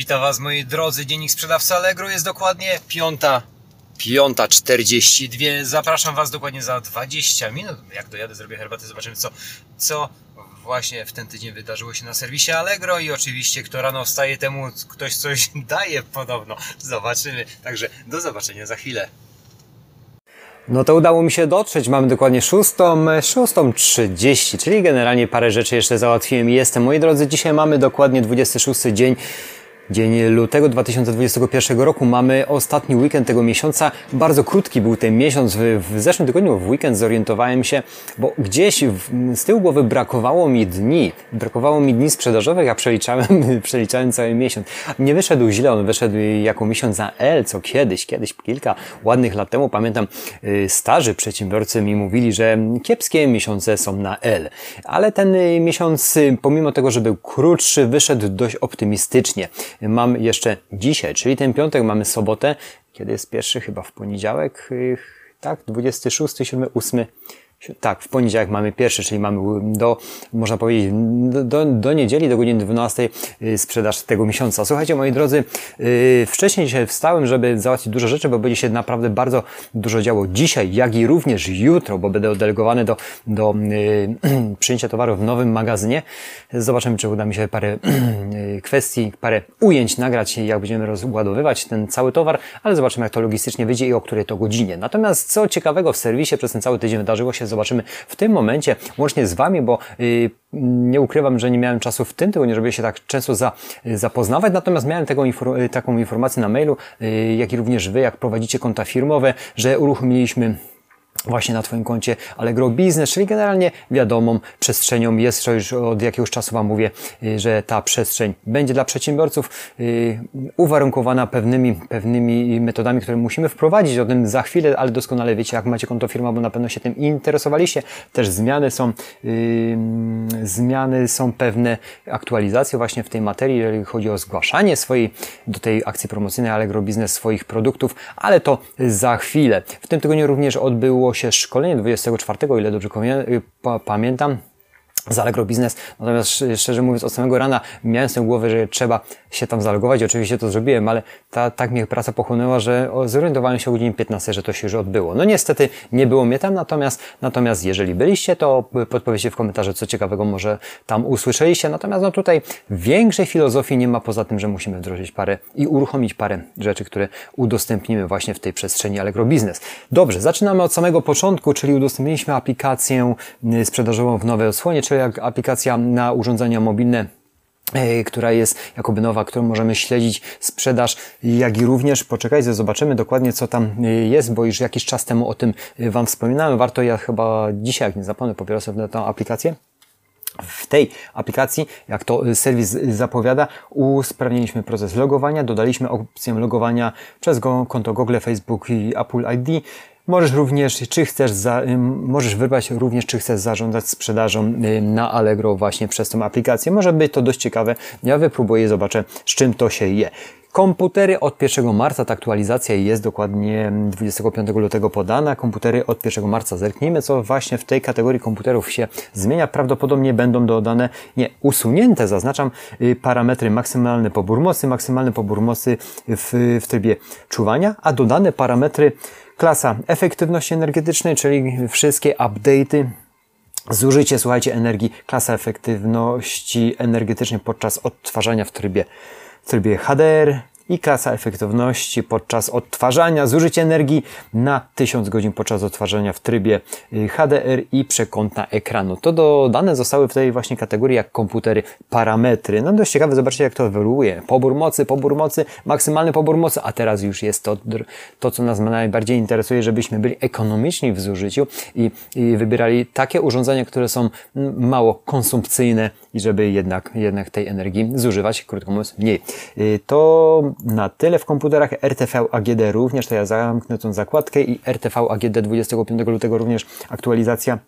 Witam Was moi drodzy, dziennik sprzedawcy Allegro jest dokładnie piąta, piąta 42. Zapraszam Was dokładnie za 20 minut. Jak dojadę, zrobię herbatę, zobaczymy co, co właśnie w ten tydzień wydarzyło się na serwisie Allegro i oczywiście kto rano wstaje temu ktoś coś daje podobno. Zobaczymy. Także do zobaczenia za chwilę. No to udało mi się dotrzeć. Mamy dokładnie 6, 6.30, czyli generalnie parę rzeczy jeszcze załatwiłem i jestem. Moi drodzy, dzisiaj mamy dokładnie 26 dzień Dzień lutego 2021 roku. Mamy ostatni weekend tego miesiąca. Bardzo krótki był ten miesiąc. W, zeszłym tygodniu, w weekend zorientowałem się, bo gdzieś z tyłu głowy brakowało mi dni. Brakowało mi dni sprzedażowych, a przeliczałem, przeliczałem cały miesiąc. Nie wyszedł źle, on wyszedł jako miesiąc za L, co kiedyś, kiedyś, kilka ładnych lat temu, pamiętam, y, starzy przedsiębiorcy mi mówili, że kiepskie miesiące są na L. Ale ten miesiąc, y, pomimo tego, że był krótszy, wyszedł dość optymistycznie mam jeszcze dzisiaj, czyli ten piątek mamy sobotę. Kiedy jest pierwszy? Chyba w poniedziałek. Tak, 26, 7, 8 tak, w poniedziałek mamy pierwszy, czyli mamy do, można powiedzieć, do, do niedzieli, do godziny 12 y, sprzedaż tego miesiąca. Słuchajcie, moi drodzy, yy, wcześniej dzisiaj wstałem, żeby załatwić dużo rzeczy, bo będzie się naprawdę bardzo dużo działo dzisiaj, jak i również jutro, bo będę oddelegowany do, do yy, przyjęcia towaru w nowym magazynie. Zobaczymy, czy uda mi się parę kwestii, parę ujęć nagrać, jak będziemy rozładowywać ten cały towar, ale zobaczymy, jak to logistycznie wyjdzie i o której to godzinie. Natomiast co ciekawego w serwisie przez ten cały tydzień wydarzyło się, zobaczymy w tym momencie, łącznie z Wami, bo yy, nie ukrywam, że nie miałem czasu w tym tygodniu, żeby się tak często za, zapoznawać, natomiast miałem tego, taką informację na mailu, jak i również Wy, jak prowadzicie konta firmowe, że uruchomiliśmy właśnie na Twoim koncie Allegro Business, czyli generalnie wiadomą przestrzenią jest, to już od jakiegoś czasu Wam mówię, y, że ta przestrzeń będzie dla przedsiębiorców y, uwarunkowana pewnymi, pewnymi metodami, które musimy wprowadzić, o tym za chwilę, ale doskonale wiecie, jak macie konto firma, bo na pewno się tym interesowaliście. Też zmiany są, yy, zmiany są pewne, aktualizacje właśnie w tej materii, jeżeli chodzi o zgłaszanie swojej, do tej akcji promocyjnej Allegro Business swoich produktów, ale to za chwilę. W tym tygodniu również odbyło się szkolenie 24, o ile dobrze pamiętam, z Allegro Business. Natomiast szczerze mówiąc, od samego rana miałem tym głowę, że trzeba się tam zalogować. Oczywiście to zrobiłem, ale ta, tak mnie praca pochłonęła, że zorientowałem się o godzinie 15, że to się już odbyło. No niestety nie było mnie tam, natomiast, natomiast jeżeli byliście, to podpowiedzcie w komentarzu, co ciekawego może tam usłyszeliście. Natomiast no tutaj większej filozofii nie ma poza tym, że musimy wdrożyć parę i uruchomić parę rzeczy, które udostępnimy właśnie w tej przestrzeni Allegro Business. Dobrze, zaczynamy od samego początku, czyli udostępniliśmy aplikację y, sprzedażową w nowej odsłonie, jak aplikacja na urządzenia mobilne e, która jest jakoby nowa, którą możemy śledzić sprzedaż, jak i również poczekajcie, zobaczymy dokładnie co tam e, jest, bo już jakiś czas temu o tym e, Wam wspominałem. Warto ja chyba dzisiaj, jak nie zapomnę, pobiorę sobie tę aplikację. W tej aplikacji, jak to serwis zapowiada, usprawniliśmy proces logowania, dodaliśmy opcję logowania przez konto Google, Facebook i Apple ID. Możesz również, czy chcesz, za, możesz wybrać również, czy chcesz zarządzać sprzedażą na Allegro właśnie przez tą aplikację. Może być to dość ciekawe. Ja wypróbuję, zobaczę, z czym to się je. Komputery od 1 marca, ta aktualizacja jest dokładnie 25 lutego podana. Komputery od 1 marca zerknijmy, co właśnie w tej kategorii komputerów się zmienia. Prawdopodobnie będą dodane, nie, usunięte, zaznaczam, y, parametry maksymalny pobór mocy, maksymalny pobór mocy w, w trybie czuwania, a dodane parametry Klasa efektywności energetycznej, czyli wszystkie update'y. Zużycie, słuchajcie, energii, klasa efektywności energetycznej podczas odtwarzania w trybie, w trybie HDR, i klasa efektywności podczas odtwarzania, zużycie energii na 1000 godzin podczas odtwarzania w trybie y, HDR i przekątna ekranu. To dodane zostały w tej właśnie kategorii jak komputery parametry. No dość ciekawe, zobaczcie jak to ewoluuje. Pobór mocy, pobór mocy, maksymalny pobór mocy, a teraz już jest to, to co nas najbardziej interesuje, żebyśmy byli ekonomiczni w zużyciu i, i wybierali takie urządzenia, które są mało konsumpcyjne i żeby jednak, jednak tej energii zużywać, krótko mówiąc, mniej. Y, to na tyle w komputerach. RTV AGD również, to ja zamknę tą zakładkę i RTV AGD 25 lutego również aktualizacja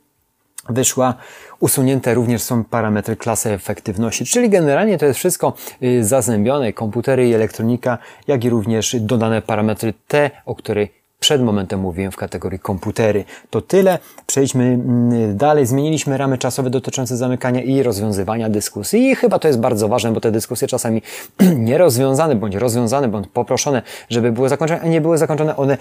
wyszła. Usunięte również są parametry klasy efektywności, czyli generalnie to jest wszystko y, zazębione, komputery i elektronika, jak i również dodane parametry te, o których przed momentem mówiłem w kategorii komputery. To tyle. Przejdźmy mm, dalej. Zmieniliśmy ramy czasowe dotyczące zamykania i rozwiązywania dyskusji i chyba to jest bardzo ważne, bo te dyskusje czasami nierozwiązane bądź rozwiązane bądź poproszone, żeby były zakończone, a nie były zakończone, one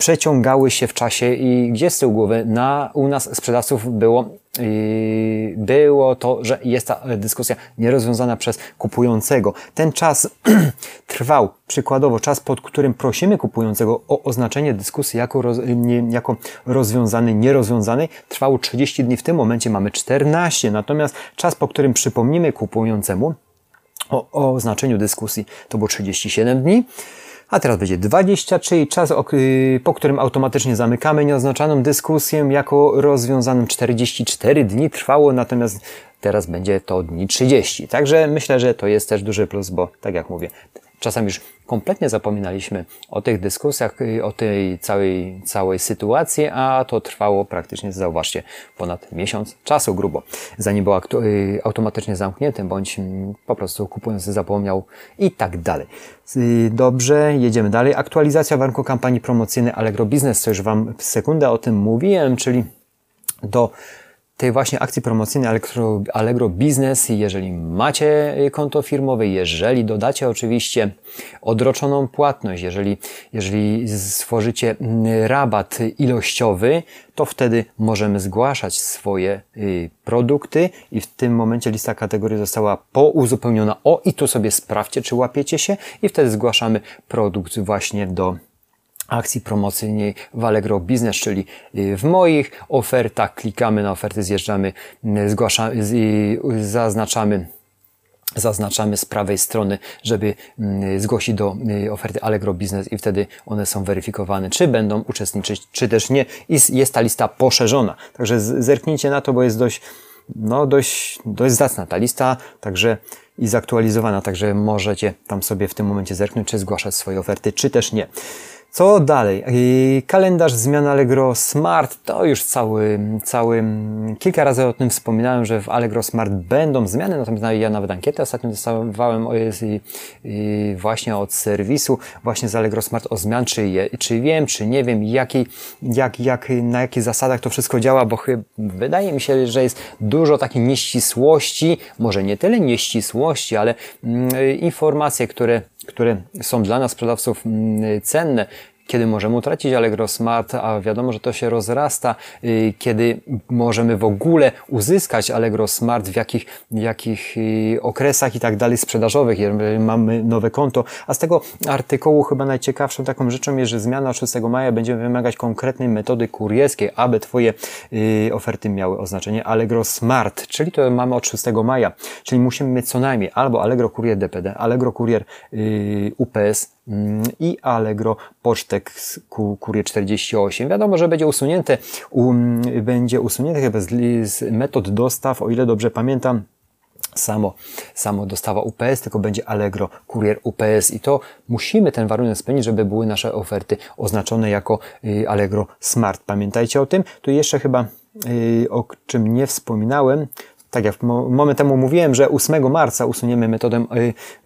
przeciągały się w czasie i gdzie z tyłu głowy na, u nas sprzedawców było, yy, było to, że jest ta dyskusja nierozwiązana przez kupującego. Ten czas trwał, przykładowo czas, pod którym prosimy kupującego o oznaczenie dyskusji jako, roz, nie, jako rozwiązany, nierozwiązany, trwał 30 dni. W tym momencie mamy 14, natomiast czas, po którym przypomnimy kupującemu o, o oznaczeniu dyskusji, to było 37 dni. A teraz będzie 20, czyli czas, y, po którym automatycznie zamykamy nieoznaczoną dyskusję jako rozwiązanym 44 dni trwało, natomiast teraz będzie to dni 30. Także myślę, że to jest też duży plus, bo tak jak mówię, czasami już kompletnie zapominaliśmy o tych dyskusjach, o tej całej, całej sytuacji, a to trwało praktycznie, zauważcie, ponad miesiąc czasu grubo, zanim było y, automatycznie zamknięte, bądź po prostu kupujący zapomniał i tak dalej. Y, dobrze, jedziemy dalej. Aktualizacja warunku kampanii promocyjnej Allegro Business, co już Wam w sekundę o tym mówiłem, czyli do tej właśnie akcji promocyjnej Allegro, Business, jeżeli macie konto firmowe, jeżeli dodacie oczywiście odroczoną płatność, jeżeli, jeżeli stworzycie rabat ilościowy, to wtedy możemy zgłaszać swoje y, produkty. I w tym momencie lista kategorii została pouzupełniona. O i tu sobie sprawdźcie, czy łapiecie się. I wtedy zgłaszamy produkt właśnie do akcji promocyjnej w Allegro Business, czyli y, w moich ofertach klikamy na oferty, zjeżdżamy, y, zgłaszamy, zaznaczamy zaznaczamy z prawej strony, żeby mm, zgłosić do y, oferty Allegro Business i wtedy one są weryfikowane, czy będą uczestniczyć, czy też nie. I jest ta lista poszerzona. Także zerknijcie na to, bo jest dość, no dość, dość zacna ta lista, także i zaktualizowana, także możecie tam sobie w tym momencie zerknąć, czy zgłaszać swoje oferty, czy też nie. Co dalej? Kalendarz zmian Allegro Smart to już cały, cały, kilka razy o tym wspominałem, że w Allegro Smart będą zmiany, natomiast ja nawet ankietę ostatnio dostawałem właśnie od serwisu, właśnie z Allegro Smart o zmian, czy, je, czy wiem, czy nie wiem, jaki, jak, jak, na jakich zasadach to wszystko działa, bo chyba, wydaje mi się, że jest dużo takiej nieścisłości, może nie tyle nieścisłości, ale mm, informacje, które które są dla nas sprzedawców mm, cenne, kiedy możemy utracić Allegro Smart, a wiadomo, że to się rozrasta, y, kiedy możemy w ogóle uzyskać Allegro Smart, w jakich, jakich y, okresach i tak dalej sprzedażowych, jeżeli mamy nowe konto. A z tego artykułu chyba najciekawszą taką rzeczą jest, że zmiana od 6 maja będzie wymagać konkretnej metody kurierskiej, aby Twoje y, oferty miały oznaczenie Allegro Smart, czyli to mamy od 6 maja, czyli musimy mieć co najmniej albo Allegro Kurier DPD, Allegro Kurier UPS, i Allegro Pocztek Kurier 48. Wiadomo, że będzie usunięte, um, będzie usunięte chyba z, z metod dostaw, o ile dobrze pamiętam, samo, samo dostawa UPS, tylko będzie Allegro Kurier UPS i to musimy ten warunek spełnić, żeby były nasze oferty oznaczone jako y, Allegro Smart. Pamiętajcie o tym. Tu jeszcze chyba y, o czym nie wspominałem, tak jak moment temu mówiłem, że 8 marca usuniemy metodę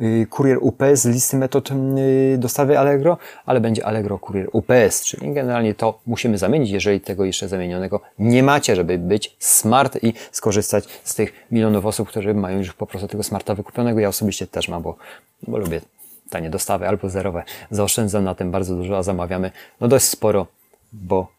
y, Kurier UPS z listy metod y, dostawy Allegro, ale będzie Allegro Kurier UPS, czyli generalnie to musimy zamienić, jeżeli tego jeszcze zamienionego nie macie, żeby być smart i skorzystać z tych milionów osób, które mają już po prostu tego smarta wykupionego. Ja osobiście też mam, bo, bo lubię tanie dostawy albo zerowe. Zaoszczędzam na tym bardzo dużo, a zamawiamy no dość sporo, bo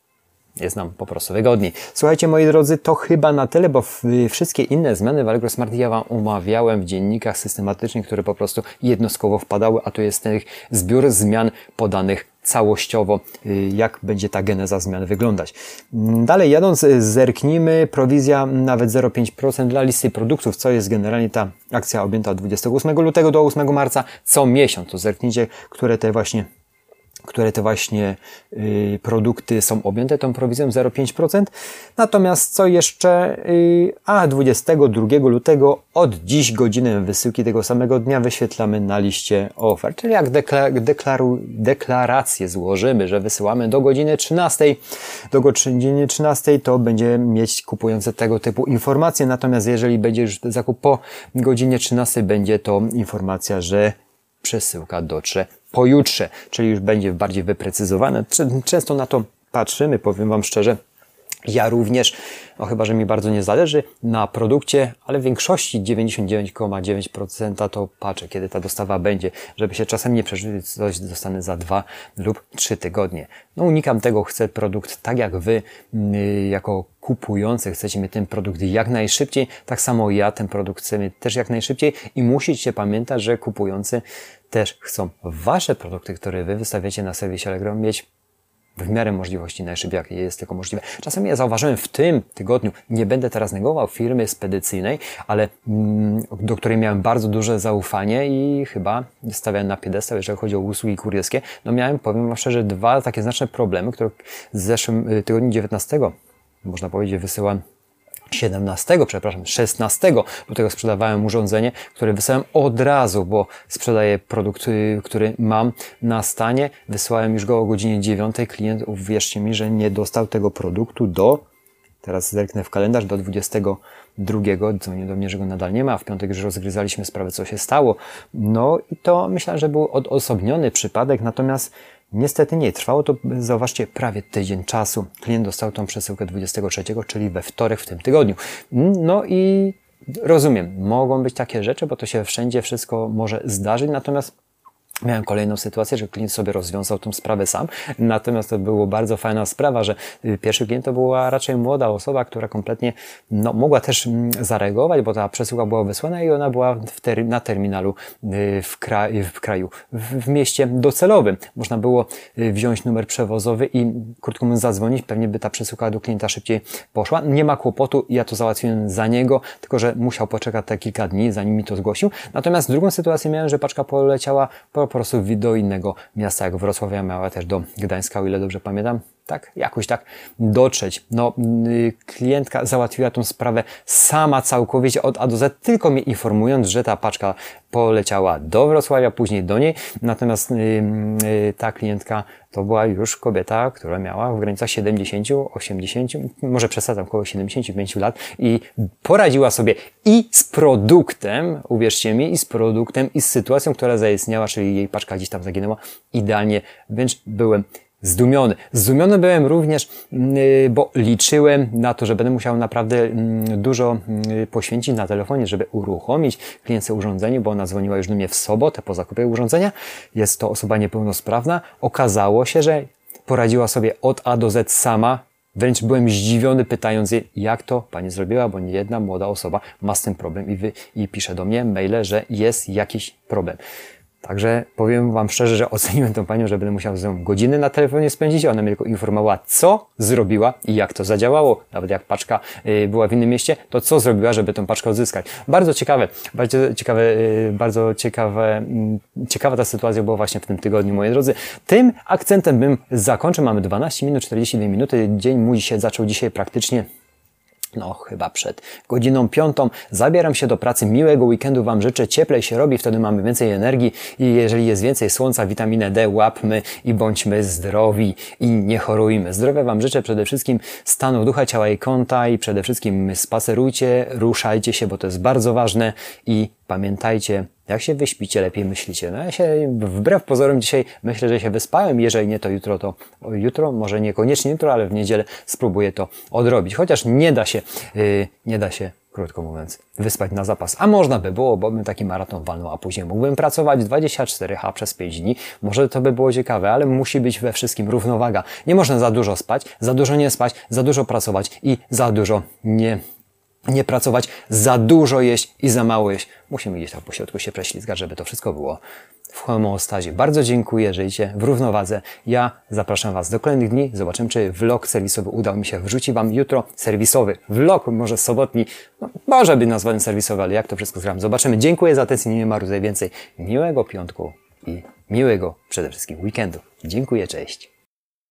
jest nam po prostu wygodniej. Słuchajcie, moi drodzy, to chyba na tyle, bo wszystkie inne zmiany w Allegro Smart ja Wam omawiałem w dziennikach systematycznych, które po prostu jednostkowo wpadały, a to jest ten zbiór zmian podanych całościowo, y, jak będzie ta geneza zmian wyglądać. Dalej jadąc, y, zerknijmy, prowizja nawet 0,5% dla listy produktów, co jest generalnie ta akcja objęta od 28 lutego do 8 marca co miesiąc. To zerknijcie, które te właśnie które te właśnie y, produkty są objęte tą prowizją 0,5%. Natomiast co jeszcze? Y, a 22 lutego od dziś godzinę wysyłki tego samego dnia wyświetlamy na liście ofert. Czyli jak deklaru, deklarację złożymy, że wysyłamy do godziny 13, do godziny 13 to będzie mieć kupujący tego typu informacje. Natomiast jeżeli będzie już zakup po godzinie 13, będzie to informacja, że przesyłka dotrze pojutrze, czyli już będzie bardziej wyprecyzowane. Często na to patrzymy, powiem Wam szczerze, ja również, no chyba, że mi bardzo nie zależy na produkcie, ale w większości 99,9% to patrzę, kiedy ta dostawa będzie, żeby się czasem nie przeżyć, coś dostanę za dwa lub trzy tygodnie. No unikam tego, chcę produkt tak jak Wy, mm, jako kupujący, chcecie mieć ten produkt jak najszybciej, tak samo ja ten produkt chcę mieć też jak najszybciej i musicie pamiętać, że kupujący też chcą Wasze produkty, które Wy wystawiacie na serwisie Allegro mieć w miarę możliwości najszybciej, jak jest tylko możliwe. Czasem ja zauważyłem w tym tygodniu, nie będę teraz negował firmy spedycyjnej, ale mm, do której miałem bardzo duże zaufanie i chyba stawiałem na piedestał, jeżeli chodzi o usługi kurierskie. No miałem, powiem Wam szczerze, dwa takie znaczne problemy, które w zeszłym y, tygodniu 19, można powiedzieć, wysyłam 17, przepraszam, 16 do tego sprzedawałem urządzenie, które wysyłałem od razu, bo sprzedaję produkt, y, który mam na stanie. Wysłałem już go o godzinie 9. Klient, uwierzcie mi, że nie dostał tego produktu do, teraz zerknę w kalendarz, do 22. Dzwonię do mnie, że go nadal nie ma. W piątek już rozgryzaliśmy sprawę, co się stało. No i to myślę, że był odosobniony przypadek, natomiast Niestety nie, trwało to, zauważcie, prawie tydzień czasu. Klient dostał tą przesyłkę 23, czyli we wtorek w tym tygodniu. No i rozumiem, mogą być takie rzeczy, bo to się wszędzie wszystko może zdarzyć, natomiast Miałem kolejną sytuację, że klient sobie rozwiązał tą sprawę sam, natomiast to było bardzo fajna sprawa, że y, pierwszy klient to była raczej młoda osoba, która kompletnie no, mogła też mm, zareagować, bo ta przesyłka była wysłana i ona była ter na terminalu y, w, kra w kraju, w, w, mieście docelowym. Można było y, wziąć numer przewozowy i krótko mówiąc zadzwonić, pewnie by ta przesyłka do klienta szybciej poszła. Nie ma kłopotu, ja to załatwiłem za niego, tylko że musiał poczekać te kilka dni, zanim mi to zgłosił. Natomiast drugą sytuację miałem, że paczka poleciała po po prostu do innego miasta, jak Wrocławia miała też do Gdańska, o ile dobrze pamiętam. Tak, jakoś tak dotrzeć. No, y, klientka załatwiła tą sprawę sama całkowicie od A do Z, tylko mnie informując, że ta paczka poleciała do Wrocławia, później do niej. Natomiast yy, yy, ta klientka to była już kobieta, która miała w granicach 70, 80, może przesadzam, około 75 lat i poradziła sobie i z produktem, uwierzcie mi, i z produktem, i z sytuacją, która zaistniała, czyli jej paczka gdzieś tam zaginęła, idealnie, więc byłem zdumiony. Zdumiony byłem również, mm, y, bo liczyłem na to, że będę musiał naprawdę mm, dużo mm, poświęcić na telefonie, żeby uruchomić klientce urządzenie, bo ona dzwoniła już do mnie w sobotę po zakupie urządzenia. Jest to osoba niepełnosprawna. Okazało się, że poradziła sobie od A do Z sama. Wręcz byłem zdziwiony, pytając jej, jak to pani zrobiła, bo nie jedna młoda osoba ma z tym problem i, wy, i pisze do mnie maile, że jest jakiś problem. Także powiem Wam szczerze, że oceniłem tą panią, że będę musiał z nią godziny na telefonie spędzić. Ona mnie tylko informowała, co zrobiła i jak to zadziałało. Nawet jak paczka y, była w innym mieście, to co zrobiła, żeby tą paczkę odzyskać. Bardzo ciekawe, bardzo ciekawe, y, bardzo ciekawe, mm, ciekawa ta sytuacja była właśnie w tym tygodniu, moi drodzy. Tym akcentem bym zakończył. Mamy 12 minut, 42 minuty. Dzień mój się zaczął dzisiaj praktycznie no, chyba przed godziną piątą. Zabieram się do pracy. Miłego weekendu Wam życzę. Cieplej się robi, wtedy mamy więcej energii i jeżeli jest więcej słońca, witaminę D łapmy i bądźmy zdrowi i nie chorujmy. Zdrowia Wam życzę przede wszystkim stanu ducha, ciała i konta i przede wszystkim spacerujcie, ruszajcie się, bo to jest bardzo ważne i pamiętajcie, jak się wyśpicie, lepiej myślicie. No ja się wbrew pozorom dzisiaj myślę, że się wyspałem. Jeżeli nie, to jutro to jutro, może niekoniecznie jutro, ale w niedzielę spróbuję to odrobić. Chociaż nie da się, yy, nie da się krótko mówiąc, wyspać na zapas. A można by było, bo bym taki maraton walnął, a później mógłbym pracować 24H przez 5 dni. Może to by było ciekawe, ale musi być we wszystkim równowaga. Nie można za dużo spać, za dużo nie spać, za dużo pracować i za dużo nie nie pracować, za dużo jeść i za mało jeść. Musimy gdzieś tam po środku się preślizgać, żeby to wszystko było w homeostazie. Bardzo dziękuję, żyjcie w równowadze. Ja zapraszam Was do kolejnych dni. Zobaczymy, czy vlog serwisowy udał mi się. Wrzuci Wam jutro serwisowy vlog, może sobotni, no, może być nazwany serwisowy, ale jak to wszystko zgram. Zobaczymy. Dziękuję za atencję, nie ma więcej. Miłego piątku i miłego przede wszystkim weekendu. Dziękuję, cześć.